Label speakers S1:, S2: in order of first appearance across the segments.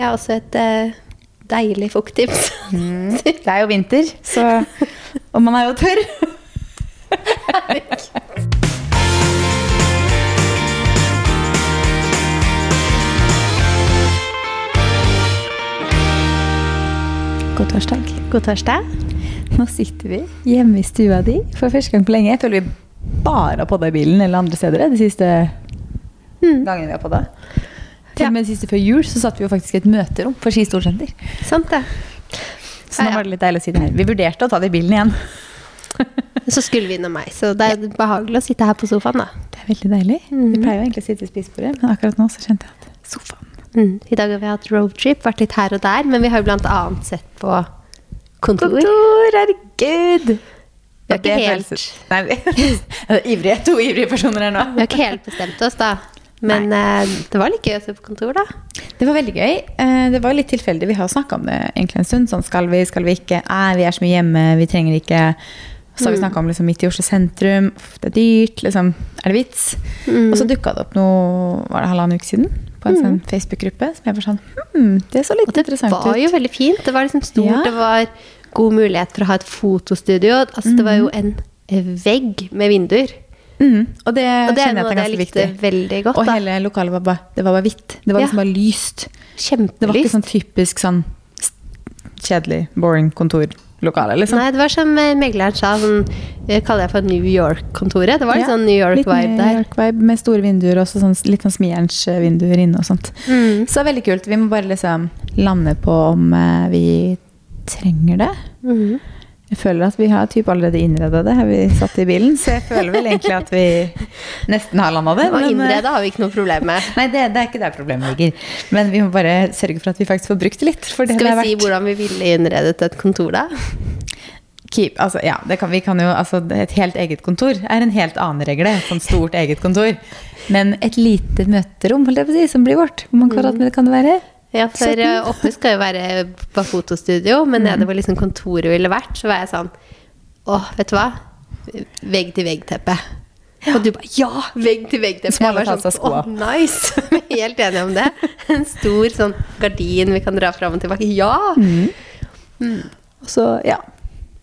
S1: Jeg har også et eh, deilig fukttips.
S2: Det er jo vinter, så Og man er jo tørr. God torsdag.
S1: God torsdag.
S2: Nå sitter vi hjemme i stua di for første gang på lenge. Jeg føler vi bare har podda i bilen eller andre steder de siste gangene vi har podda. Til og med siste før jul så satt vi jo faktisk i et møterom for Ski Storsenter.
S1: Sant det.
S2: Så nå var det litt deilig å si det her. Vi vurderte å ta det i bilen igjen.
S1: Så skulle vi innom meg, så det er behagelig å sitte her på sofaen, da.
S2: Det er veldig deilig. Vi pleier jo egentlig å sitte i spisebordet, men akkurat nå så kjente jeg at sofaen
S1: Mm. I dag har vi hatt roadtrip, vært litt her og der, men vi har jo blant annet sett på kontor.
S2: Kontor, herregud!
S1: Vi har ikke helt-
S2: Nei, vi ivrige, to ivrige personer her nå.
S1: Vi har ikke helt bestemt oss, da. Men eh, det var litt gøy å se på kontor, da.
S2: Det var veldig gøy. Eh, Det var litt tilfeldig. Vi har snakka om det egentlig en stund. Sånn skal vi, skal vi ikke? Nei, vi er så mye hjemme, vi trenger ikke. Så har vi snakka om liksom midt i Oslo sentrum. Det er dyrt. Liksom. Er det vits? Og så dukka det opp noe var det halvannen uke siden på en sånn Facebook-gruppe. Som jeg var sånn hm, Det så litt interessant
S1: Og det var
S2: ut.
S1: jo veldig fint. Det var liksom stort,
S2: Ja.
S1: det var god mulighet for å ha et fotostudio. Altså, det var jo en vegg med vinduer.
S2: Mm, og det,
S1: Og det er noe
S2: jeg
S1: jeg likte
S2: viktig.
S1: veldig godt.
S2: Og
S1: da.
S2: hele lokalet var bare, det var bare hvitt. Det var
S1: Ja.
S2: liksom bare lyst. Det var ikke sånn typisk sånn kjedelig, boring kontorlokale, liksom.
S1: Nei, det var som eh, megleren sa, sånn, det kaller jeg for New York-kontoret. Det var litt
S2: Ja,
S1: sånn New York-vibe
S2: New
S1: der.
S2: York-vibe med store vinduer og sånn, litt sånn smijernsvinduer inne og sånt.
S1: Mm.
S2: Så veldig kult. Vi må bare liksom lande på om eh, vi trenger det.
S1: Mhm.
S2: Jeg føler at vi har typ allerede innreda det. Har vi satt i bilen, så jeg føler vel egentlig at vi nesten har landa det. Men, eh,
S1: innrede har vi ikke noe problem med.
S2: Nei, det, det er ikke der problemet ligger. Men vi må bare sørge for at vi faktisk får brukt det litt. Det
S1: Skal vi si hvordan vi ville innredet et kontor, da?
S2: Keep, altså, ja, det kan, vi kan jo, altså, et helt eget kontor er en helt annen regle. Et sånt stort eget kontor. Men et lite møterom holdt jeg på å si, som blir vårt. Hvor mange kvadratmeter kan det være?
S1: Ja, for eh, oppe skal jo være på fotostudio, men nede hvor liksom kontoret ville vært, så var jeg sånn Åh, vet du hva? Vegg-til-vegg-teppe. Og du bare Ja! Vegg-til-vegg-teppe.
S2: Som alle tar seg skoa.
S1: Åh, nice! Vi er helt enige om det. En stor sånn gardin vi kan dra fram og tilbake. Ja!
S2: Og så, ja,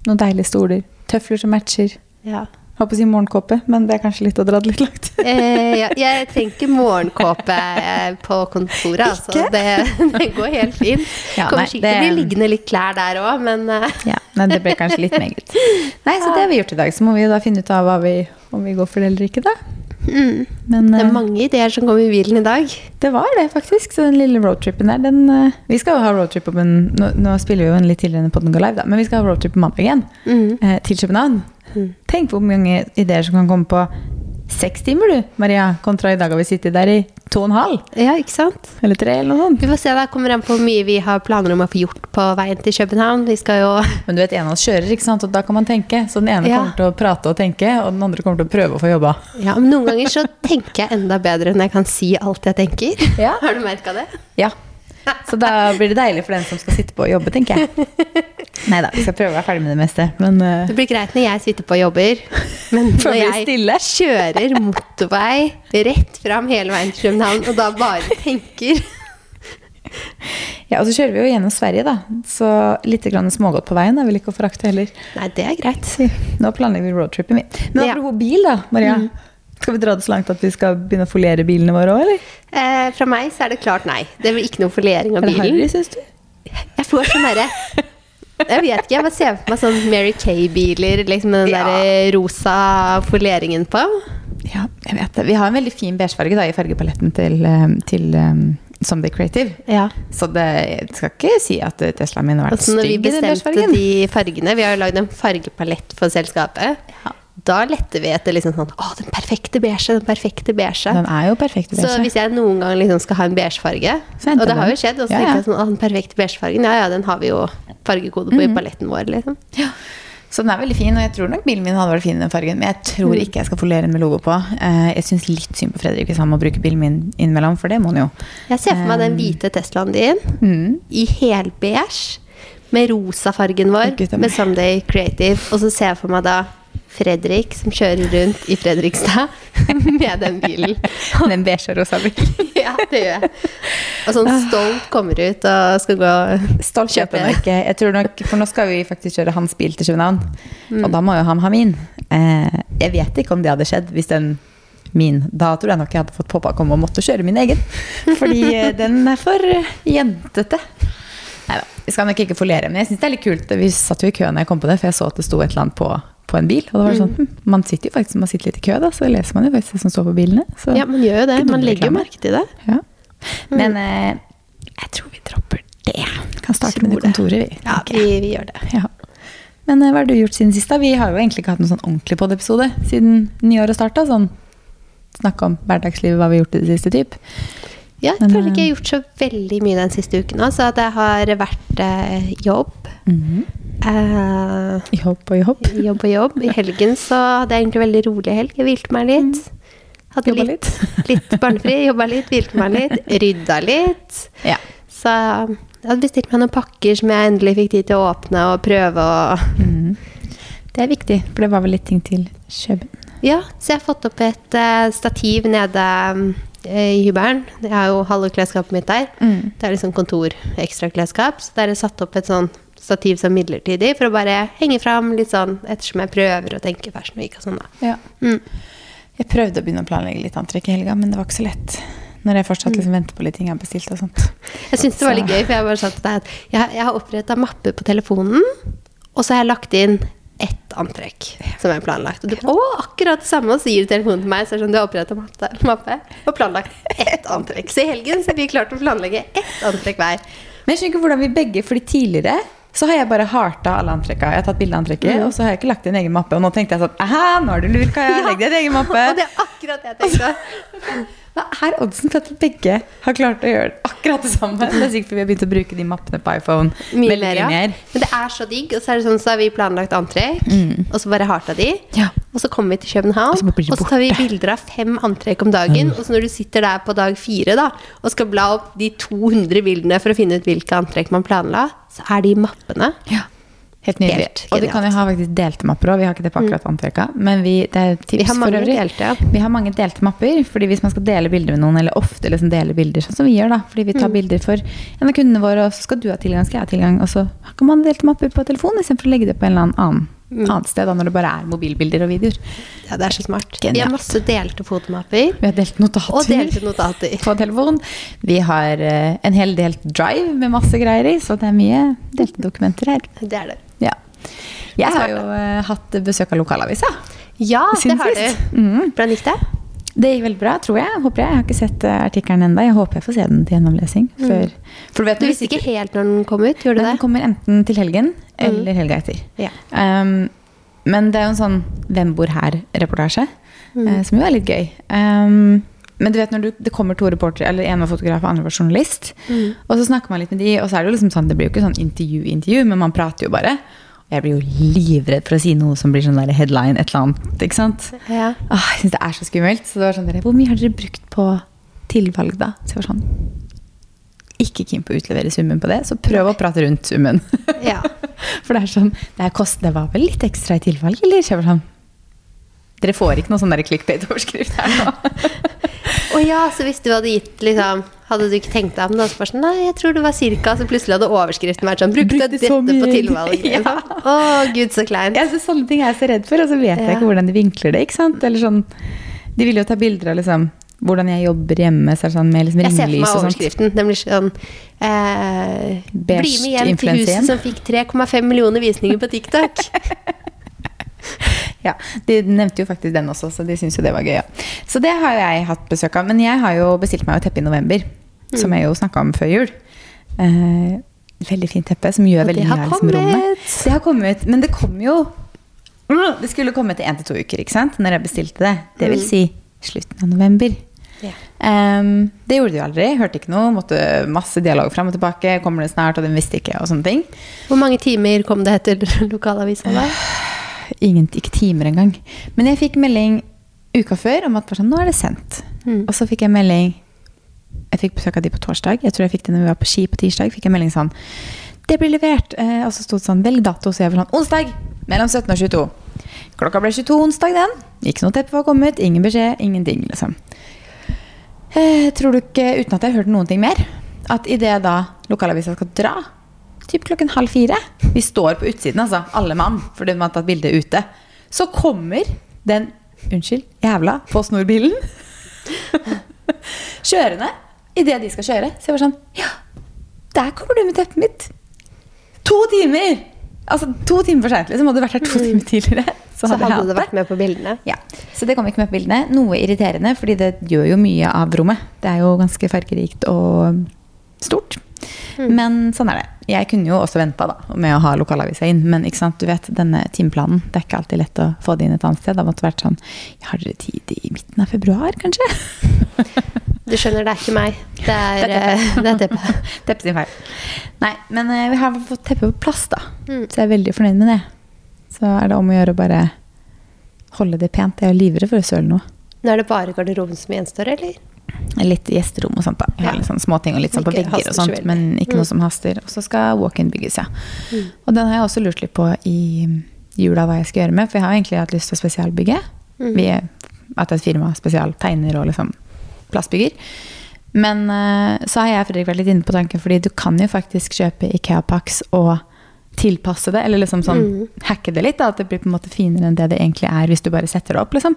S2: noen deilige stoler. Tøfler som matcher.
S1: ja.
S2: Håper å si morgenkåpe, men det er kanskje litt å dra det litt langt.
S1: Eh, ja, jeg trenger ikke morgenkåpe eh, på kontoret, altså. Det, det går helt fint.
S2: Ja,
S1: Kommer sikkert til å bli liggende litt klær der òg, men eh,
S2: Ja, nei, det ble kanskje litt meget. Nei, så det har vi gjort i dag. Så må vi jo da finne ut av hva vi, om vi går for det eller ikke, da.
S1: mm,
S2: Men
S1: det
S2: eh,
S1: er mange ideer som kommer i bilen i dag.
S2: det var det, faktisk. Så den lille roadtrippen der, den eh, Vi skal jo ha roadtrip på en nå, nå spiller vi jo en litt tidligere enn podden går live, da. Men vi skal ha roadtrip på mandag igjen.
S1: Mm.
S2: eh, til København. Tenk hvor mange ideer som kan komme på seks timer, du, Maria. Kontra i dag har vi sittet der i to og en halv.
S1: Ja, ikke sant?
S2: Eller tre, eller noe sånt.
S1: Vi får se, da kommer an på hvor mye vi har planer om å få gjort på veien til København. Vi skal jo
S2: Men du vet, en av oss kjører, ikke sant? og da kan man tenke. Så den ene
S1: Ja.
S2: kommer til å prate og tenke, og den andre kommer til å prøve å få jobba.
S1: Ja, men noen ganger så tenker jeg enda bedre enn jeg kan si alt jeg tenker.
S2: Ja.
S1: Har du merka det?
S2: Ja. Så da blir det deilig for den som skal sitte på og jobbe, tenker jeg. Nei da, vi skal prøve å være ferdig med det meste. Men uh...
S1: Det blir greit når jeg sitter på og jobber, men når jeg kjører motorvei rett fram hele veien til København, og da bare tenker
S2: ja, og så kjører vi jo gjennom Sverige, da. Så litt grann smågodt på veien er vel ikke å forakte heller.
S1: Nei, det er greit.
S2: Nå planlegger vi roadtripen min. Men
S1: Ja.
S2: apropos bil, da, Maria. Skal vi dra det så langt at vi skal begynne å foliere bilene våre òg, eller?
S1: Eh, fra meg så er det klart nei. Det blir ikke noe foliering av
S2: Er det
S1: bilen.
S2: harry, syns du?
S1: Jeg får sånn derre Jeg vet ikke, jeg bare ser for meg sånn Mary Kay-biler liksom med den
S2: Ja.
S1: der rosa foleringen på.
S2: Ja, jeg vet det. Vi har en veldig fin beigefarge i fargepaletten til, eh, til um, Someday Creative.
S1: Ja.
S2: Så det, jeg skal ikke si at eh, Teslaen min har vært
S1: Altså når vi
S2: stygg i den
S1: bestemte
S2: beigefargen.
S1: de fargene Vi har jo lagd en fargepalett for selskapet.
S2: Ja.
S1: Da letter vi etter liksom sånn Å, den perfekte beige, den perfekte beige.
S2: Den er jo perfekt
S1: Så hvis jeg noen gang liksom skal ha en beigefarge, og det har jo skjedd, og så
S2: Ja,
S1: tenker jeg sånn Å, den perfekte beigefargen, ja ja, den har vi jo fargekode på i paletten vår, liksom.
S2: Ja. Så den er veldig fin, og jeg tror nok bilen min hadde vært fin i den fargen. Men jeg tror
S1: Mm.
S2: ikke jeg skal folere den med logo på. Eh, Jeg syns litt synd på Fredrik hvis han må bruke bilen min innimellom, for det må han jo.
S1: Jeg ser for meg den hvite Teslaen din
S2: Mm.
S1: i helbeige med rosafargen vår, med
S2: Sunday
S1: Someday Creative, og så ser jeg for meg da Fredrik som kjører rundt i Fredrikstad med den bilen.
S2: Den beige og rosa bilen.
S1: Ja. det gjør jeg. Og sånn stolt kommer ut og skal gå
S2: Stolt kjøper jeg ikke. Jeg tror nok, for nå skal vi faktisk kjøre hans bil til København,
S1: Mm.
S2: og da må jo han ha min. Eh, jeg vet ikke om det hadde skjedd hvis den min Da tror jeg nok jeg hadde fått pappa komme å måtte kjøre min egen. Fordi eh, den er for jentete. jentete. Neida, vi skal nok ikke folere, men jeg syns det er litt kult. Vi satt jo i kø når jeg kom på det, for jeg så at det sto et eller annet på, på en bil. Og da var det sånn, mm. man sitter jo faktisk man sitter litt i kø, da, så leser man jo faktisk det som står på bilene. Så,
S1: Ja, man gjør jo det. Man legger jo merke til det.
S2: ja. Men eh, jeg tror vi dropper det. Kan starte med det kontoret, vi.
S1: Ja, vi, vi gjør det.
S2: Ja. Men eh, hva har du gjort siden sist? da? Vi har jo egentlig ikke hatt noen sånn ordentlig podd-episode siden nyåret starta. Sånn snakke om hverdagslivet, hva vi har gjort i det siste, typ.
S1: Ja, jeg føler ikke jeg
S2: eh,
S1: har gjort så veldig mye den siste uken. Altså at jeg har vært eh, jobb. Eh,
S2: Jobb og jobb.
S1: jobb og jobb. I helgen så hadde jeg egentlig veldig rolig helg. Jeg hvilte meg litt. Hadde
S2: Jobba
S1: litt, litt barnefri. Jobba litt, hvilte meg litt. Rydda litt.
S2: Ja.
S1: Så jeg hadde bestilt meg noen pakker som jeg endelig fikk tid til å åpne og prøve å
S2: Det er viktig, for det var vel litt ting til Kjøben.
S1: Ja, så jeg har fått opp et uh, stativ nede um, i hybelen. Jeg har jo halve klesskapet mitt der.
S2: Mm.
S1: Det er liksom kontor, ekstraklesskap. Så der er det satt opp et sånn stativ som midlertidig for å bare henge fram litt sånn ettersom jeg prøver å tenke fashion week og sånn, da.
S2: Ja.
S1: Mm.
S2: Jeg prøvde å begynne å planlegge litt antrekk i helga, men det var ikke så lett. Når jeg fortsatt liksom venter på litt ting jeg har bestilt og sånt.
S1: Jeg syns det var litt gøy, for jeg bare sa til deg at jeg, jeg har oppretta mappe på telefonen, og så har jeg lagt inn ett antrekk som er planlagt. Og du å, akkurat det samme, så gir du telefonen til meg, så er det sånn du har oppretta mappe og planlagt ett antrekk. Så i helgen så har vi klart å planlegge ett antrekk hver.
S2: Men jeg skjønner ikke hvordan vi begge, fordi tidligere så har jeg bare harta alle antrekka. Jeg har tatt bilde av antrekket, og så har jeg ikke lagt i en egen mappe. Og nå tenkte jeg sånn Æhæ, nå er du lur, Kaja. Legg deg i en egen mappe.
S1: Og det er akkurat det jeg tenkte.
S2: Hva er oddsen for at begge har klart å gjøre akkurat det samme? Det er sikkert fordi vi har begynt å bruke de mappene på iPhone
S1: Mye
S2: veldig
S1: mer, ja.
S2: mer.
S1: Men det er så digg. Og så er det sånn, så har vi planlagt antrekk, og så bare harta de.
S2: Ja.
S1: Og så kommer vi til København,
S2: Og så
S1: og så tar vi bilder av fem antrekk om dagen. Og så når du sitter der på dag fire da, og skal bla opp de 200 bildene for å finne ut hvilke antrekk man planla, så er de mappene.
S2: Ja. Helt nydelig.
S1: Helt
S2: og du kan jo ha faktisk delte mapper òg. Vi har ikke det på akkurat antrekka. Men vi, det er tips
S1: Vi har mange
S2: for
S1: delte, ja.
S2: Vi har mange delte mapper. fordi hvis man skal dele bilder med noen, eller ofte liksom dele bilder, sånn som vi gjør, da, fordi vi
S1: Mm.
S2: tar bilder for en av kundene våre, og så skal du ha tilgang, skal jeg ha tilgang, og så kan man delte mapper på telefonen istedenfor å legge det på en eller annen
S1: Mm.
S2: annet sted, da, når det bare er mobilbilder og videoer.
S1: Ja, det er så smart. Vi har masse delte fotomapper.
S2: Vi har delt notater.
S1: Og delte notater.
S2: på telefon. Vi har eh, en hel delt drive med masse greier i, så det er mye delte dokumenter her.
S1: Det er det.
S2: Jeg har jo eh, hatt besøk av lokalavisa.
S1: Ja, det har du.
S2: Mhm.
S1: Hvordan gikk det?
S2: Det gikk veldig bra, tror jeg. Håper jeg. jeg har ikke sett eh, artikkelen ennå. Jeg håper jeg får se den til gjennomlesing. Før. For du vet,
S1: Du visste ikke helt når den kom ut, gjorde du
S2: Den kommer enten til helgen eller helga etter.
S1: Ja.
S2: Um, men det er jo en sånn Hvem bor her-reportasje,
S1: Mm.
S2: uh, som jo er litt gøy. Um, men du vet når du, det kommer to reportere, eller en var fotograf og andre var journalist,
S1: Mm.
S2: og så snakker man litt med de, og så er det jo liksom sånn, det blir jo ikke sånn intervju-intervju, men man prater jo bare. Jeg blir jo livredd for å si noe som blir sånn der headline, et eller annet, ikke sant?
S1: Ja.
S2: Åh, jeg synes det er så skummelt. Så det var sånn, hvor mye har dere brukt på tilvalg da? Så jeg var sånn, ikke keen på å utlevere summen på det, så prøv å prate rundt summen.
S1: Ja.
S2: For det er sånn, det, er kost, det var vel litt ekstra i tilvalg, eller? Så jeg var sånn, dere får ikke noe sånn der clickbait-overskrift her nå.
S1: Å ja, så hvis du hadde gitt liksom Hadde du ikke tenkt deg om det? Og så bare sånn, Nei, jeg tror det var cirka. Så plutselig hadde overskriften vært sånn Brukte
S2: Brukte
S1: dette
S2: så
S1: på tilvalg.
S2: Ja.
S1: Å, gud, så kleint.
S2: Ja, så sånne ting er jeg så redd for, og så vet jeg ikke hvordan de vinkler det, ikke sant? Eller sånn, de vil jo ta bilder av liksom, hvordan jeg jobber hjemme, så sånn med liksom
S1: Jeg ser for meg overskriften. Den blir sånn eh, Bli med hjem til huset som fikk 3,5 millioner visninger på TikTok.
S2: Ja, De nevnte jo faktisk den også, så de syntes jo det var gøy. Ja. Så det har jeg hatt besøk av. Men jeg har jo bestilt meg et teppe i november, som jeg jo snakka om før jul. Eh, veldig fint teppe som gjør veldig mye liksom, rommet. Det har kommet, men det kom jo Mm, Det skulle komme til én til to uker, ikke sant? Når jeg bestilte det. Det vil
S1: Mm.
S2: si slutten av november.
S1: Yeah.
S2: Um, det gjorde de aldri. Hørte ikke noe. Måtte masse dialog fram og tilbake. Kommer det snart? Og den visste ikke, og sånne ting.
S1: Hvor mange timer kom det etter lokalavisa?
S2: Ingen, ikke timer engang. Men jeg fikk melding uka før om at sånn, nå er det sendt.
S1: Mm.
S2: Og så fikk jeg melding Jeg fikk besøk av de på torsdag. Jeg tror jeg fikk det når vi var på ski på tirsdag. fikk jeg melding sånn Det blir levert. Eh, og så sto det sånn Velg dato. Så jeg var sånn Onsdag! Mellom 17 og 22. Klokka ble 22 onsdag, den. Ikke noe teppe var kommet. Ingen beskjed. Ingenting, liksom. Eh, tror du ikke, uten at jeg har hørt noen ting mer, at idet da lokalavisa skal dra, typ klokken halv fire Vi står på utsiden, altså, alle mann, fordi man har tatt bilde ute. Så kommer den, unnskyld, jævla Post Nord-bilen kjørende idet de skal kjøre. Så jeg var sånn Ja, der kommer du med teppet mitt! To timer! Altså to timer for seint. Liksom. Hadde du vært her to timer tidligere, Så hadde, så
S1: hadde du vært med på bildene.
S2: ja, Så det kom ikke med på bildene. Noe irriterende, fordi det gjør jo mye av rommet. Det er jo ganske fargerikt og stort. Men sånn er det. Jeg kunne jo også venta med å ha lokalavisa inn, men ikke sant, du vet, denne timeplanen Det er ikke alltid lett å få det inn et annet sted. Det måtte vært sånn Har dere tid i midten av februar, kanskje?
S1: Du skjønner, det er ikke meg. Det er, teppet. det er teppet.
S2: Teppe sin feil. Nei, men eh, vi har fått teppet på plass, da.
S1: Mm.
S2: Så jeg er veldig fornøyd med det. Så er det om å gjøre å bare holde det pent. Jeg er livredd for å søle noe.
S1: Nå er det bare garderoben som gjenstår, eller?
S2: Litt gjesterom og sånt. da.
S1: Ja.
S2: litt sånn småting og litt sånn på vegger og sånt, men ikke
S1: Mm.
S2: noe som haster. Og så skal walk-in bygges, ja. Og den har jeg også lurt litt på i jula hva jeg skal gjøre med, for jeg har egentlig hatt lyst til å spesialbygge.
S1: Mm.
S2: Vi at et firma spesialtegner og liksom plastbygger. Men eh, så har jeg og Fredrik vært litt inne på tanken, fordi du kan jo faktisk kjøpe Ikea-pax og tilpasse det, eller liksom sånn
S1: Mm.
S2: hacke det litt, da, at det blir på en måte finere enn det det egentlig er hvis du bare setter det opp, liksom.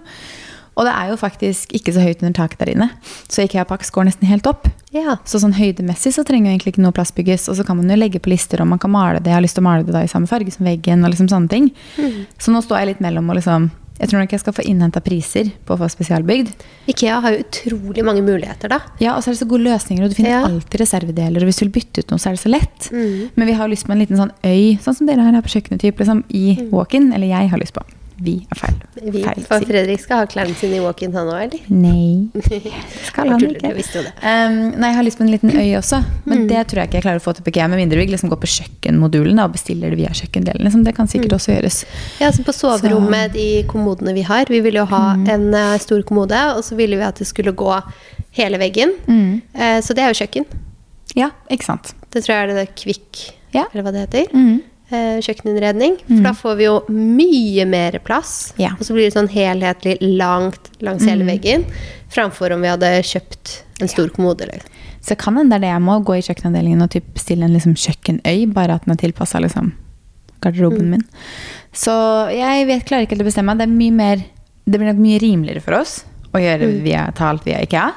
S2: Og det er jo faktisk ikke så høyt under taket der inne, så Ikea-paks går nesten helt opp.
S1: Ja.
S2: Så sånn høydemessig så trenger jo egentlig ikke noe plass bygges, og så kan man jo legge på lister om man kan male det, jeg har lyst til å male det da i samme farge som veggen, og liksom sånne ting.
S1: Mm.
S2: Så nå står jeg litt mellom og liksom, jeg tror nok jeg skal få innhenta priser på å få spesialbygd.
S1: Ikea har jo utrolig mange muligheter, da.
S2: Ja, og så er det så gode løsninger, og du finner
S1: Ja.
S2: alltid reservedeler, og hvis du vil bytte ut noe, så er det så lett.
S1: Mm.
S2: Men vi har lyst på en liten sånn øy, sånn som dere har her på kjøkkenet, typ, liksom, i walk-in, eller jeg har lyst på. Vi er feil.
S1: Mm. Vi,
S2: feil
S1: for. Fredrik skal ha klærne sine i walk-in, han òg, eller?
S2: Nei, Det
S1: skal
S2: han ikke. Um, nei, jeg har lyst på en liten øy også,
S1: Mm.
S2: men det tror jeg ikke jeg klarer å få til på IKEA, med mindre vi liksom går på kjøkkenmodulen og bestiller det via kjøkkendelen. Liksom. Det kan
S1: Mm.
S2: sikkert også gjøres.
S1: Ja, så På soverommet, de kommodene vi har Vi ville jo ha
S2: Mm.
S1: en uh, stor kommode, og så ville vi at det skulle gå hele veggen.
S2: Mm.
S1: Eh, så det er jo kjøkken.
S2: Ja, ikke sant.
S1: Det tror jeg er det Kvikk,
S2: Ja.
S1: eller hva det heter.
S2: Mm.
S1: Eh, kjøkkeninnredning. For da får vi jo mye mer plass.
S2: Ja.
S1: Og så blir det sånn helhetlig langt langs hele veggen. Framfor om vi hadde kjøpt en stor kommode. Eller.
S2: Så kan hende det er det jeg må gå i kjøkkenavdelingen og typ bestille en liksom kjøkkenøy, bare at den er tilpassa liksom, garderoben min. Så jeg vet, klarer ikke helt å bestemme. Det, er mye mer, det blir nok mye rimeligere for oss å gjøre via, ta alt via IKEA.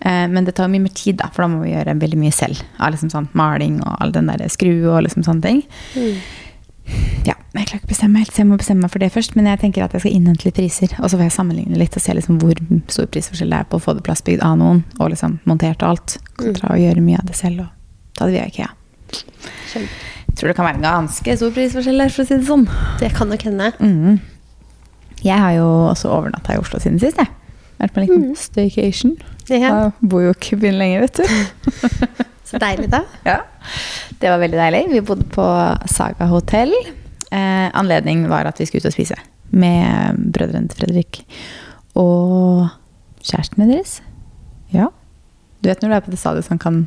S2: Eh, men det tar mye mer tid, da, for da må vi gjøre veldig mye selv. Av liksom sånn maling og all den der skru og liksom sånne ting. Ja, Jeg klarer ikke å bestemme helt, så jeg må bestemme meg for det først. Men jeg tenker at jeg skal innhente litt priser, og så får jeg sammenligne litt og se liksom hvor stor prisforskjell det er på å få det plastbygd av noen, og liksom montert og alt, kontra å gjøre mye av det selv og ta det via IKEA. Jeg tror det kan være en ganske stor prisforskjell der, for å si det sånn.
S1: Det kan nok hende.
S2: Mm. Jeg har jo også overnatta i Oslo siden sist, jeg. Vært på en liten staycation.
S1: Ja.
S2: Jeg bor jo ikke i byen lenger, vet du.
S1: Så deilig, da.
S2: Ja. Det var veldig deilig. Vi bodde på Saga hotell. Eh, anledning var at vi skulle ut og spise med brødrene til Fredrik og kjærestene deres. Ja. Du vet når du er på det stadiet som kan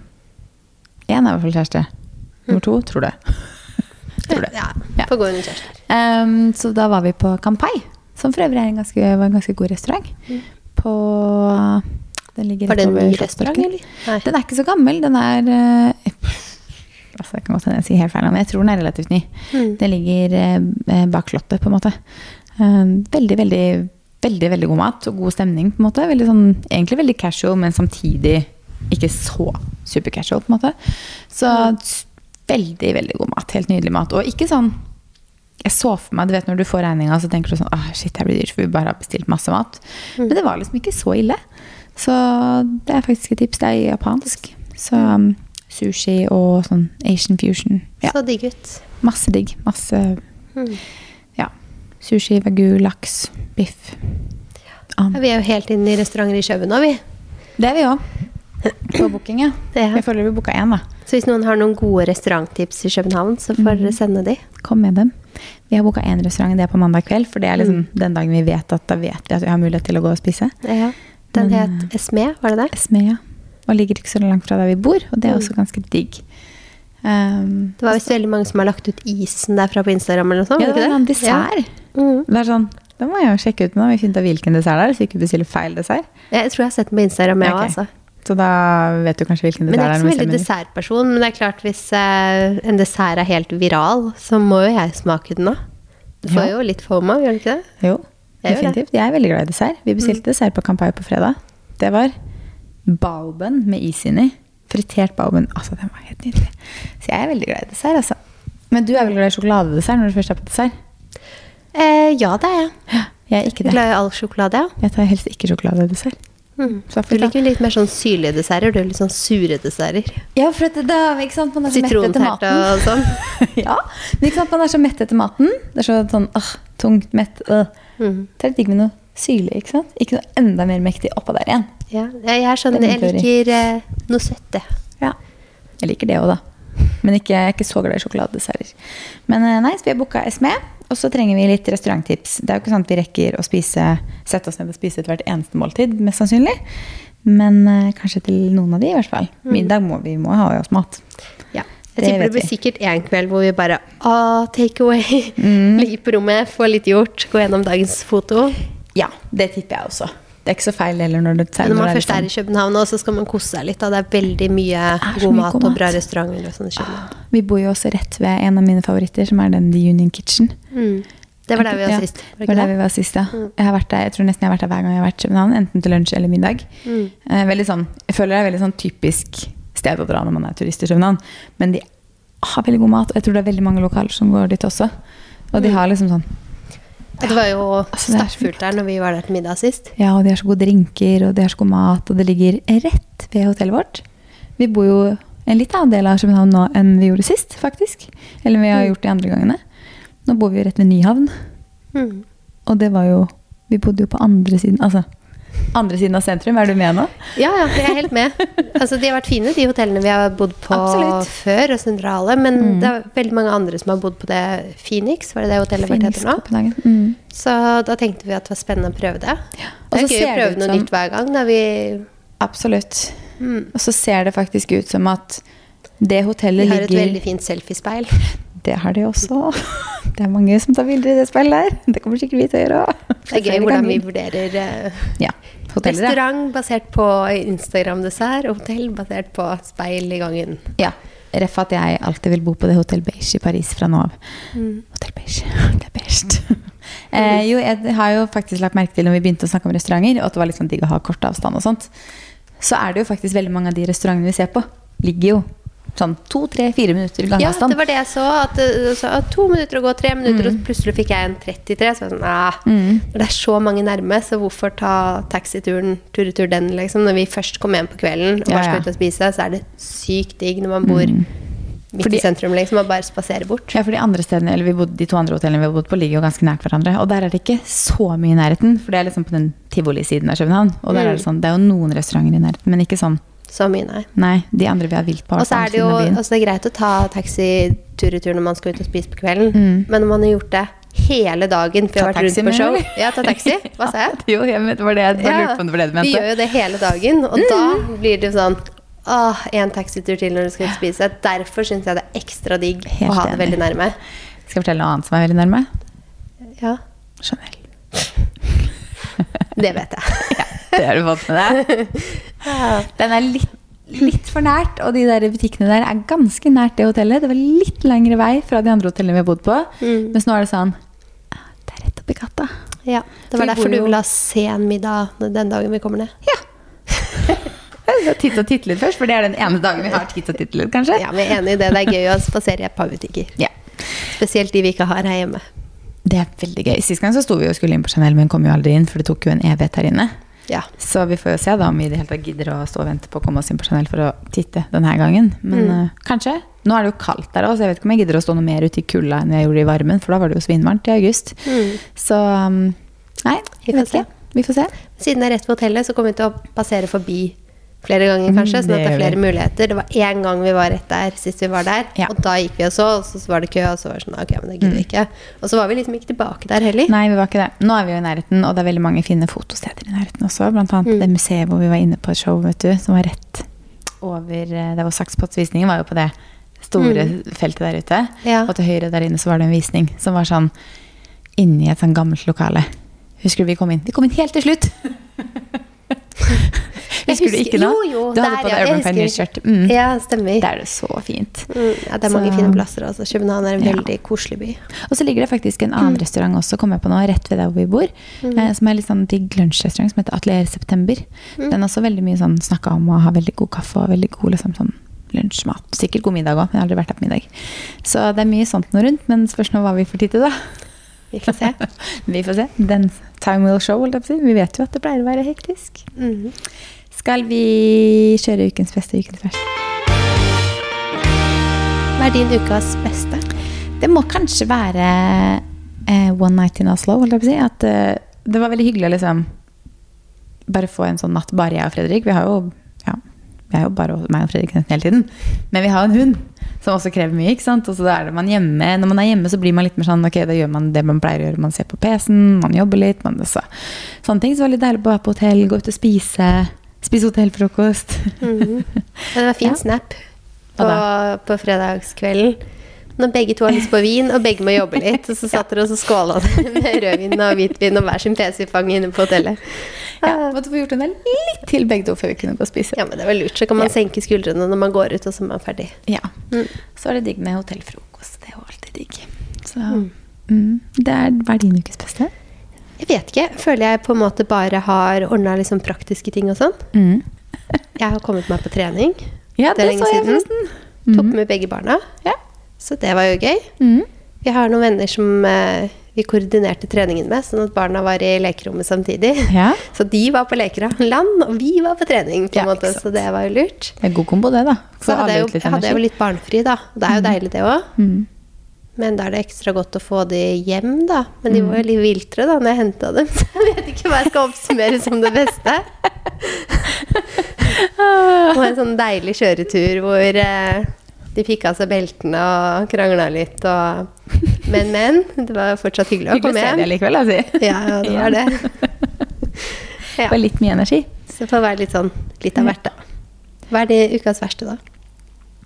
S2: Én er i hvert fall kjæreste. Nummer to tror det. tror det.
S1: Ja,
S2: Ja.
S1: Får gå kjærester.
S2: Um, så da var vi på Kampai, som for øvrig en ganske, var en ganske god restaurant. På Den ligger
S1: Var det en ny restaurant, eller? Nei.
S2: Den er ikke så gammel. Den er uh, altså Jeg kan godt hende jeg sier helt feil, men jeg tror den er relativt ny.
S1: Mm.
S2: Den ligger uh, bak Slottet, på en måte. Uh, veldig, veldig veldig veldig god mat og god stemning. på en måte. Veldig sånn, egentlig veldig casual, men samtidig ikke så supercasual. på en måte. Så s- veldig, veldig god mat. Helt nydelig mat. Og ikke sånn jeg så for meg, du vet Når du får regninga, så tenker du sånn ah, shit, det blir dyrt, for vi bare har bestilt masse mat. Men det var liksom ikke så ille. Så det er faktisk et tips. Det er japansk. Så um, sushi og sånn Asian fusion. Ja,
S1: Så digg ut.
S2: masse digg. Masse
S1: Mm.
S2: ja. Sushi, vagu, laks, biff.
S1: Ja, vi er jo helt inne i restauranter i Kjøben nå, vi.
S2: Det er vi òg. På booking, ja. Jeg føler vi booka én, da.
S1: Så hvis noen har noen gode restauranttips i København, så får
S2: Mm.
S1: dere sende de.
S2: Kom med dem. Vi har booka én restaurant, det er på mandag kveld. For det er liksom den dagen vi vet at da vet vi at vi har mulighet til å gå og spise.
S1: Ja. Den
S2: Men,
S1: het Esme, var det det?
S2: Smedja. Og ligger ikke så langt fra der vi bor, og det er også ganske digg. Um,
S1: Det var visst veldig mange som har lagt ut isen derfra på Instagram eller noe sånt.
S2: ja, det var en dessert.
S1: Ja. Mm.
S2: Det er sånn, Da må jeg jo sjekke ut nå. Vi finner ut hvilken dessert det er, så ikke bestiller feil dessert.
S1: Jeg tror jeg har sett den på Instagram, jeg òg. Okay. altså.
S2: Så da vet du kanskje hvilken dessert det er.
S1: Men jeg er ikke så veldig dessertperson. Men det er klart hvis eh, en dessert er helt viral, så må jo jeg smake den òg. Du får
S2: Ja.
S1: jo litt FOMA, gjør du ikke det?
S2: Jo,
S1: Jeg. Mm.
S2: definitivt. Jeg er veldig glad i dessert. Vi bestilte dessert på Kampai på fredag. Det var baobønn med is inni. Fritert baobønn. Altså, den var helt nydelig. Så jeg er veldig glad i dessert, altså. Men du er vel glad i sjokoladedessert når du først er på dessert?
S1: Eh, ja, det er jeg.
S2: Jeg er ikke det.
S1: glad i all sjokolade, ja.
S2: Jeg tar helst ikke sjokoladedessert.
S1: Mm. Du liker litt mer sånn syrlige desserter. Du er litt sånn sure desserter.
S2: Ja, for at det, da, ikke sant? Man er så mett etter maten.
S1: og sånn.
S2: ja, men ikke sant? Man er så mett etter maten. Det er så sånn åh, tungt, mett. Øh.
S1: Mm.
S2: Det er digg med noe syrlig, ikke sant? Ikke noe enda mer mektig oppå der igjen.
S1: Ja, jeg er sånn, jeg liker eh, noe søtt.
S2: Ja. Jeg liker det òg, da. Men ikke, jeg er ikke så glad i sjokoladedesserter. Men eh, nei, så vi har booka SME, og så trenger vi litt restauranttips. Det er jo ikke sånn at vi rekker å spise, sette oss ned og spise til hvert eneste måltid, mest sannsynlig. Men uh, kanskje til noen av de, i hvert fall. Middag må vi må ha i oss mat.
S1: Ja. Jeg tipper det blir sikkert en kveld hvor vi bare ah, take away.
S2: Mm.
S1: Ligge på rommet, få litt gjort, gå gjennom dagens foto.
S2: Ja, det tipper jeg også. Det er ikke så feil heller når du
S1: Men når man først er i
S2: liksom-
S1: København, også, så skal man kose seg litt. Da. Det er veldig mye
S2: er
S1: god
S2: mye
S1: mat
S2: god
S1: og bra restauranter. Og sånn i
S2: Vi bor jo også rett ved en av mine favoritter, som er den The Union Kitchen.
S1: Mm. Det var der vi var
S2: Ja,
S1: sist.
S2: Det var der vi var sist, ja. Jeg, har vært der, jeg tror nesten jeg har vært der hver gang jeg har vært i København, enten til lunsj eller middag.
S1: Mm.
S2: Eh, sånn, jeg føler det er veldig sånn typisk sted å dra når man er turist i København. Men de har veldig god mat, og jeg tror det er veldig mange lokaler som går dit også. Og de har liksom sånn
S1: Og det var jo
S2: Altså,
S1: stappfullt der når vi var der til middag sist.
S2: Ja, og de har så gode drinker, og de har så god mat, og det ligger rett ved hotellet vårt. Vi bor jo en litt annen del av København nå enn vi gjorde sist, faktisk. Eller vi har gjort de andre gangene. Nå bor vi jo rett ved Nyhavn,
S1: Mm.
S2: og det var jo Vi bodde jo på andre siden, altså andre siden av sentrum. Er du med nå?
S1: Ja, ja, jeg er helt med. Altså, de har vært fine, de hotellene vi har bodd på
S2: Absolutt.
S1: før, og sentrale. Men det er veldig mange andre som har bodd på det Phoenix, var det det hotellet vårt heter nå?
S2: Mm.
S1: Så da tenkte vi at det var spennende å prøve det.
S2: Ja.
S1: Det er gøy å prøve noe
S2: som-
S1: nytt hver gang. Vi
S2: Absolutt.
S1: mm,
S2: Og så ser det faktisk ut som at det hotellet
S1: vi
S2: De
S1: har et
S2: ligger
S1: veldig fint selfiespeil.
S2: Det har de også. Det er mange som tar bilder i det speilet der. Det kommer sikkert vi til å gjøre òg.
S1: Det er gøy hvordan vi vurderer uh,
S2: Ja. Hoteller,
S1: restaurant basert på Instagram-dessert, og hotell basert på speil i gangen.
S2: ja. Ref at jeg alltid vil bo på det Hotel Beige i Paris fra nå av.
S1: Mm.
S2: Hotel Beige. Det er best. eh, jo, jeg har jo faktisk lagt merke til når vi begynte å snakke om restauranter, og at det var litt sånn digg å ha kort avstand og sånt, så er det jo faktisk veldig mange av de restaurantene vi ser på, ligger jo sånn to, tre, fire minutter
S1: Ja, det var det jeg så. At det, så, at to minutter å gå, tre minutter, og plutselig fikk jeg en 33. Så jeg sånn, ah,
S2: Mm.
S1: Det er så mange nærme, så hvorfor ta taxituren tur-retur den, liksom? Når vi først kommer hjem på kvelden og
S2: Ja,
S1: bare skal ut og spise, så er det sykt digg når man bor midt
S2: Fordi-
S1: i sentrum, liksom, og bare spaserer bort.
S2: Ja, for de andre stedene, eller vi bodde, de to andre hotellene vi har bodd på, ligger jo ganske nært hverandre. Og der er det ikke så mye i nærheten, for det er liksom på den tivolisiden av København. Og der er det sånn, det er jo noen restauranter i nærheten, men ikke sånn.
S1: Så mye, nei.
S2: Nei, de andre vi har vilt på.
S1: Og så er det jo altså det er greit å ta taxi tur-retur når man skal ut og spise på kvelden,
S2: Mm.
S1: men når man har gjort det hele dagen før jeg har vært rundt på show? Ja, ta taxi. Hva sa jeg?
S2: Jo, jeg vet, var det, bare lurte på om det var det du
S1: vi gjør jo det hele dagen, og da blir det jo sånn Åh, en taxitur til når du skal ut og spise. Derfor syns jeg det er ekstra digg
S2: Helt
S1: å ha det veldig nærme.
S2: Skal jeg fortelle noe annet som er veldig nærme?
S1: Ja,
S2: Chanel.
S1: Det vet jeg.
S2: Ja, det har du fått med deg. Den er litt, litt for nært, og de der butikkene der er ganske nært det hotellet. Det var litt lengre vei fra de andre hotellene vi har bodd på.
S1: Mm.
S2: Mens nå er det sånn ah, Det er rett oppi gata.
S1: Ja, Det var derfor du ville ha sen middag den dagen vi kommer ned.
S2: Ja. Titt og titte litt først, for det er den ene dagen vi har titt og titte litt, kanskje.
S1: Ja, vi er enig i det. Det er gøy å spasere i et par butikker.
S2: Ja.
S1: Spesielt de vi ikke har her hjemme.
S2: Det er veldig gøy. Sist gang så sto vi og skulle inn på Chanel, men kom jo aldri inn, for det tok jo en evighet her inne.
S1: Ja.
S2: Så vi får jo se da om vi i det hele tatt gidder å stå og vente på å komme oss inn på Chanel for å titte denne gangen. Men
S1: Mm.
S2: uh, kanskje. Nå er det jo kaldt der òg, så jeg vet ikke om jeg gidder å stå noe mer ute i kulda enn jeg gjorde i varmen, for da var det jo svinvarmt i august.
S1: Mm.
S2: Så um, nei,
S1: får
S2: vet ikke. Vi får se.
S1: Siden det er rett ved hotellet, så kommer vi til å passere forbi flere ganger, kanskje.
S2: Mm,
S1: Sånn at
S2: det
S1: er flere muligheter. Det var én gang vi var rett der sist vi var der,
S2: Ja.
S1: og da gikk vi og så, og så var det kø, og så var det sånn Ok, men det gidder vi ikke. Og så var vi liksom ikke tilbake der heller.
S2: Mm. Nei, vi var ikke det. Nå er vi jo i nærheten, og det er veldig mange fine fotosteder i nærheten også. Blant annet
S1: Mm.
S2: det museet hvor vi var inne på et show, vet du, som var rett over Det Der hvor Sakspotsvisningen var jo på det store feltet der ute.
S1: Mm. Ja.
S2: Og til høyre der inne så var det en visning som var sånn inni et sånn gammelt lokale. Husker du vi kom inn? Vi kom inn helt til slutt! Husker du ikke nå?
S1: Jo, jo,
S2: du hadde
S1: der,
S2: på deg
S1: ja,
S2: Urban. Pioneer-skjørt. Mm.
S1: Ja, stemmer.
S2: Det er det så fint.
S1: Mm, ja, det er mange
S2: Så-
S1: fine plasser Altså. København er en
S2: Ja.
S1: veldig koselig by.
S2: Og så ligger det faktisk en annen restaurant også, kommer jeg på nå, rett ved der hvor vi bor. Eh, som er litt sånn digg lunsjrestaurant som heter Atelier September. Den er også veldig mye sånn snakka om å ha veldig god kaffe og veldig god liksom, sånn lunsjmat. Sikkert god middag òg, jeg har aldri vært der på middag. Så det er mye sånt noe rundt, men spørs nå hva vi får tid til, da.
S1: Vi får se.
S2: Vi får se. Den time will show, holdt jeg på å si. Vi vet jo at det pleier å være hektisk.
S1: Mhm.
S2: Skal vi kjøre ukens beste ukens verste?
S1: Hva er din ukas beste?
S2: Det må kanskje være eh, One Night in Oslo, holdt jeg på å si. At eh, det var veldig hyggelig å liksom bare få en sånn natt bare jeg og Fredrik. Vi har jo ja, vi er jo bare meg og Fredrik nesten hele tiden. Men vi har jo en hund som også krever mye. ikke sant? Og så er det man hjemme. Når man er hjemme, så blir man litt mer sånn ok, da gjør man det man pleier å gjøre. Man ser på PC-en, man jobber litt. Man, så, sånne ting. Så det var litt deilig å være på hotell, gå ut og spise. Spise hotellfrokost.
S1: Mm -hmm. det var fin
S2: Ja.
S1: snap på, på fredagskvelden. Når begge to har lyst på vin, og begge må jobbe litt. Og så satt dere og skåla med rødvin og hvitvin og hver sin PC-fang inne på hotellet.
S2: Ja, måtte få gjort en del litt til begge to før vi kunne gå og spise.
S1: Ja, men det var lurt. Så kan man
S2: Ja.
S1: senke skuldrene når man går ut, og så er man ferdig.
S2: Ja.
S1: Mm.
S2: Så er det digg med hotellfrokost. Det er jo alltid digg. Så mm. det er, hver din ukes beste?
S1: Jeg vet ikke. Føler jeg på en måte bare har ordna liksom praktiske ting og sånn.
S2: Mm.
S1: Jeg har kommet meg på trening.
S2: Ja,
S1: Det er
S2: det,
S1: lenge
S2: så jeg
S1: siden.
S2: Mm.
S1: Tok med begge barna.
S2: Ja.
S1: Så det var jo gøy.
S2: Mm.
S1: Vi har noen venner som eh, vi koordinerte treningen med, sånn at barna var i lekerommet samtidig.
S2: ja.
S1: Så de var på lekeland, og vi var på trening, på en
S2: Ja,
S1: måte, så det var jo lurt.
S2: Det er god kombo, det, da.
S1: Så hadde jeg, jo, hadde jeg jo litt barnefri, da. Det er jo deilig, det òg. Men da er det ekstra godt å få de hjem, da. Men de var jo litt viltre da når jeg henta dem, så jeg vet ikke hva jeg skal oppsummere som det beste. Det var en sånn deilig kjøretur hvor eh, de fikk av seg beltene og krangla litt og Men, men. Det var fortsatt hyggelig å komme
S2: Hyggelig å se deg likevel, altså.
S1: Ja, ja, det var det.
S2: Det var litt mye energi.
S1: Så det får være litt sånn litt av hvert, da. Hva er det ukas verste, da?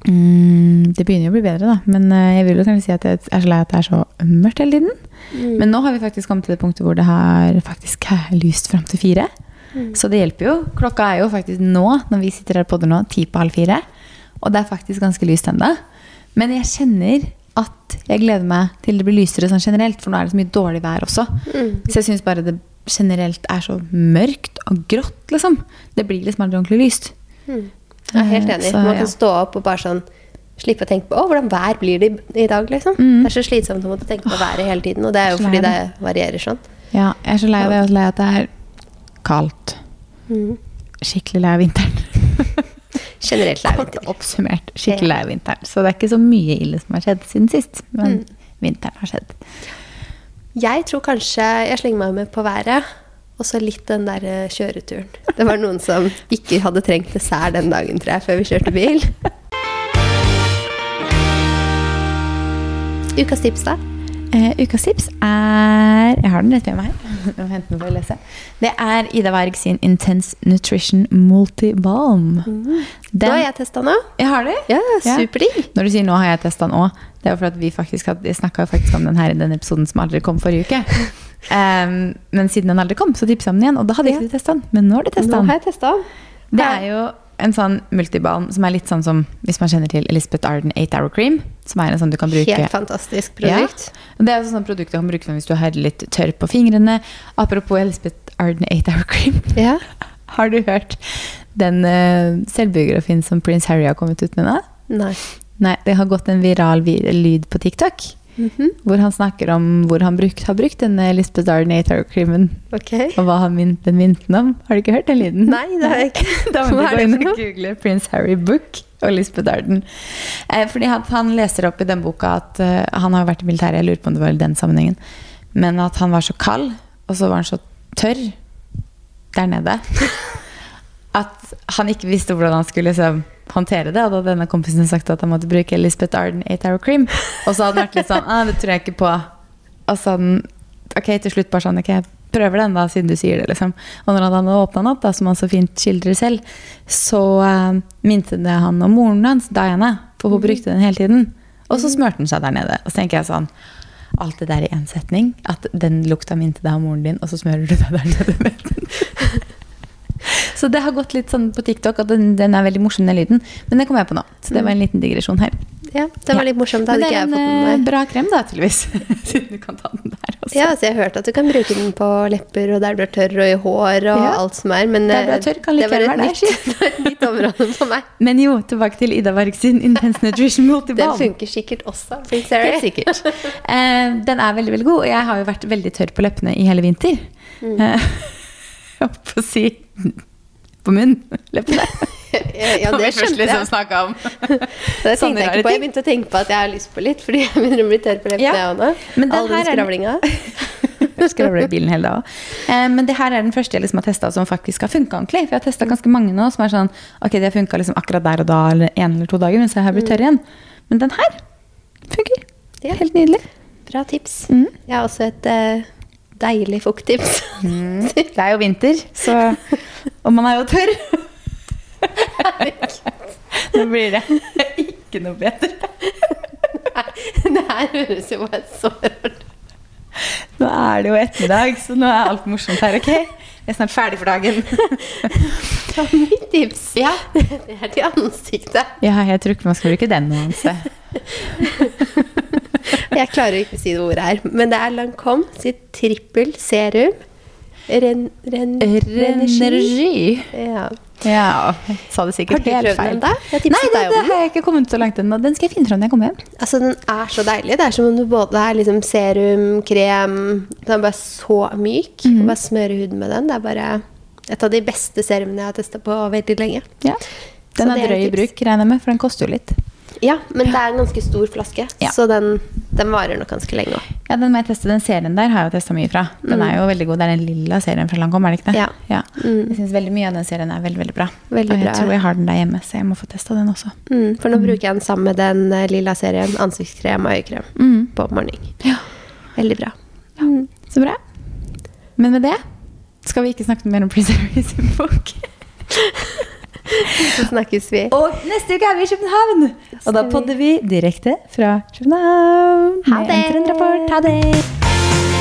S2: Mm, det begynner jo å bli bedre, da. Men eh, jeg vil jo kanskje si at jeg er så lei at det er så mørkt hele tiden.
S1: Mm.
S2: Men nå har vi faktisk kommet til det punktet hvor det har faktisk er lyst fram til fire.
S1: Mm.
S2: Så det hjelper jo. Klokka er jo faktisk nå, når vi sitter her på det nå, ti på halv fire. Og det er faktisk ganske lyst ennå. Men jeg kjenner at jeg gleder meg til det blir lysere sånn generelt, for nå er det så mye dårlig vær også.
S1: Mm.
S2: Så jeg syns bare det generelt er så mørkt og grått, liksom. Det blir liksom aldri ordentlig lyst.
S1: Mm. Jeg er helt
S2: Eh,
S1: enig.
S2: så,
S1: Man
S2: ja.
S1: kan stå opp og bare sånn Slippe å tenke på å, hvordan vær blir det i dag, liksom.
S2: Mm.
S1: Det er så slitsomt å måtte tenke på været hele tiden, og det er jo fordi det varierer sånn.
S2: Ja, jeg er så lei av det. Er så lei av at det er kaldt.
S1: Mm.
S2: Skikkelig lei av vinteren.
S1: Generelt lei
S2: Kort
S1: vinter.
S2: oppsummert. Skikkelig lei av vinteren. Så det er ikke så mye ille som har skjedd siden sist. Men
S1: Mm.
S2: vinteren har skjedd.
S1: Jeg tror kanskje jeg slenger meg med på været, og så litt den der eh, kjøreturen. Det var noen som ikke hadde trengt dessert den dagen, tror jeg, før vi kjørte bil. Ukas tips, da?
S2: Eh, ukas tips er Jeg har den rett ved meg her. Jeg må hente den for å lese. Det er Ida Werg sin Intense Nutrition Multibalm.
S1: Da har jeg testa nå.
S2: Jeg har det.
S1: Ja,
S2: Ja. Når du sier 'nå har jeg testa den òg', det er jo for at vi faktisk snakka om den her i den episoden som aldri kom forrige uke. um, men siden den aldri kom, så tipsa jeg om den igjen, og da hadde ikke
S1: Ja.
S2: testa den. Men nå har du testa
S1: Nå har jeg testa den.
S2: Det er jo en sånn multibalm som er litt sånn som hvis man kjenner til Elizabeth Arden 8 Hour Cream. Som er en sånn du kan bruke
S1: Helt fantastisk produkt.
S2: Ja. Det er jo sånn produkt du kan bruke hvis du har litt tørr på fingrene. Apropos Elizabeth Arden 8 Hour Cream.
S1: Ja.
S2: Har du hørt den uh, selvbiografien som prins Harry har kommet ut med nå?
S1: Nei.
S2: Nei, det har gått en viral vi lyd på TikTok.
S1: Mhm.
S2: Hvor han snakker om hvor han brukt, har brukt denne Elizabeth Arden 8 Hour Creamen. Og hva han min, den minnet om. Har du ikke hørt den lyden?
S1: Nei, det har jeg ikke.
S2: Da må du gå inn og google Prince Harry Book og Lisbeth Darden. Eh, fordi han, han leser opp i den boka at uh, han har vært i militæret, jeg lurer på om det var i den sammenhengen, men at han var så kald, og så var han så tørr der nede, at han ikke visste hvordan han skulle liksom, håndtere det. Og da hadde denne kompisen sagt at han måtte bruke Lisbeth Arden 8 Hour Cream. Og så hadde han vært litt sånn ah, det tror jeg ikke på. Og så hadde han ok, til slutt bare sånn ok, jeg prøver den da, siden du sier det. liksom. Og når han hadde åpna den opp, da, som han så fint skildrer selv, så uh, minte det han om moren hans, Diana. For hun brukte den hele tiden. Og så smurte den seg der nede. Og så tenker jeg sånn Alt det der i én setning. At den lukta minte deg om moren din, og så smører du deg der nede med den. Så det har gått litt sånn på TikTok at den, den er veldig morsom, den lyden. Men det kom jeg på nå. Så det var en liten digresjon her.
S1: Ja, det var litt morsomt. Det hadde ikke
S2: er
S1: jeg
S2: en
S1: fått med
S2: eh,
S1: meg.
S2: bra krem, da, tydeligvis. Siden du kan ta den der også.
S1: Ja, så jeg har hørt at du kan bruke den på lepper og der du er tørr, og i hår og
S2: Ja.
S1: alt som er. Men
S2: Der du er
S1: eh,
S2: tørr, kan
S1: det var et nytt, et nytt område for meg.
S2: Men jo, tilbake til Ida Varg sin Intense Nutrition
S1: Den funker sikkert også.
S2: Helt sikkert. Eh, den er veldig veldig god, og jeg har jo vært veldig tørr på leppene i hele vinter.
S1: Mm.
S2: Eh, Jeg holdt på å si på munn. Leppene.
S1: Ja, det skjønte jeg.
S2: Liksom om.
S1: Det tenkte jeg ikke på. Jeg begynte å tenke på at jeg har lyst på litt, fordi jeg begynner å bli tørr på leppene,
S2: Ja,
S1: jeg òg nå. All den
S2: er-
S1: skravlinga.
S2: Skravler i bilen hele dagen. Eh, men det her er den første jeg liksom har testa som faktisk har funka ordentlig. For jeg har testa ganske mange nå som er sånn Ok, det har funka liksom akkurat der og da, eller en eller to dager, mens jeg har blitt tørr igjen. Men den her funker.
S1: Ja.
S2: Helt nydelig.
S1: Bra tips.
S2: Mm.
S1: Jeg har også et eh, deilig fukttips.
S2: Det er jo vinter, så Og man er jo tørr. Nå blir det ikke noe bedre.
S1: det her høres jo bare så rart ut.
S2: Nå er det jo ettermiddag, så nå er alt morsomt her, ok? Jeg er snart ferdig for dagen.
S1: Ta Mitt tips
S2: Ja.
S1: det er til ansiktet.
S2: Ja, jeg tror ikke man skal bruke den noe annet.
S1: Jeg klarer ikke å si det ordet her, men det er Lancome sitt trippel serum. Ren, ren, Renergi. Ja.
S2: Ja, jeg sa det
S1: Har
S2: sikkert
S1: du
S2: helt
S1: prøvd
S2: feil.
S1: den da?
S2: Nei, det, det har jeg ikke kommet så langt ennå. Den skal jeg finne fram når jeg kommer hjem.
S1: Altså, den er så deilig. Det er som om du både er liksom serum, krem Den er bare så myk.
S2: Mhm.
S1: Bare smøre huden med den. Det er bare et av de beste serumene jeg har testa på veldig lenge.
S2: Ja. Den
S1: Så
S2: er
S1: er
S2: drøy i bruk, regner jeg med, for den koster jo litt.
S1: Ja, men det er en ganske stor flaske,
S2: Ja.
S1: så den, den varer nok ganske lenge òg.
S2: Ja, den må jeg teste. Den serien der har jeg jo testa mye fra. Den er jo veldig god. Det er den lilla serien fra Langholm er det ikke det?
S1: Ja. Ja. Mm.
S2: Jeg syns veldig mye av den serien er veldig, veldig bra.
S1: Veldig
S2: og jeg
S1: bra.
S2: tror jeg har den der hjemme, så jeg må få testa den også.
S1: Mm, for nå bruker jeg den sammen med den eh, lilla serien ansiktskrem og øyekrem
S2: Mm.
S1: på morgenen.
S2: Ja.
S1: Veldig bra.
S2: Så bra. Men med det skal vi ikke snakke mer om sin bok.
S1: Så snakkes vi.
S2: Og neste uke er vi i København! Og da podder vi direkte fra København.
S1: Ha det!
S2: Ha det!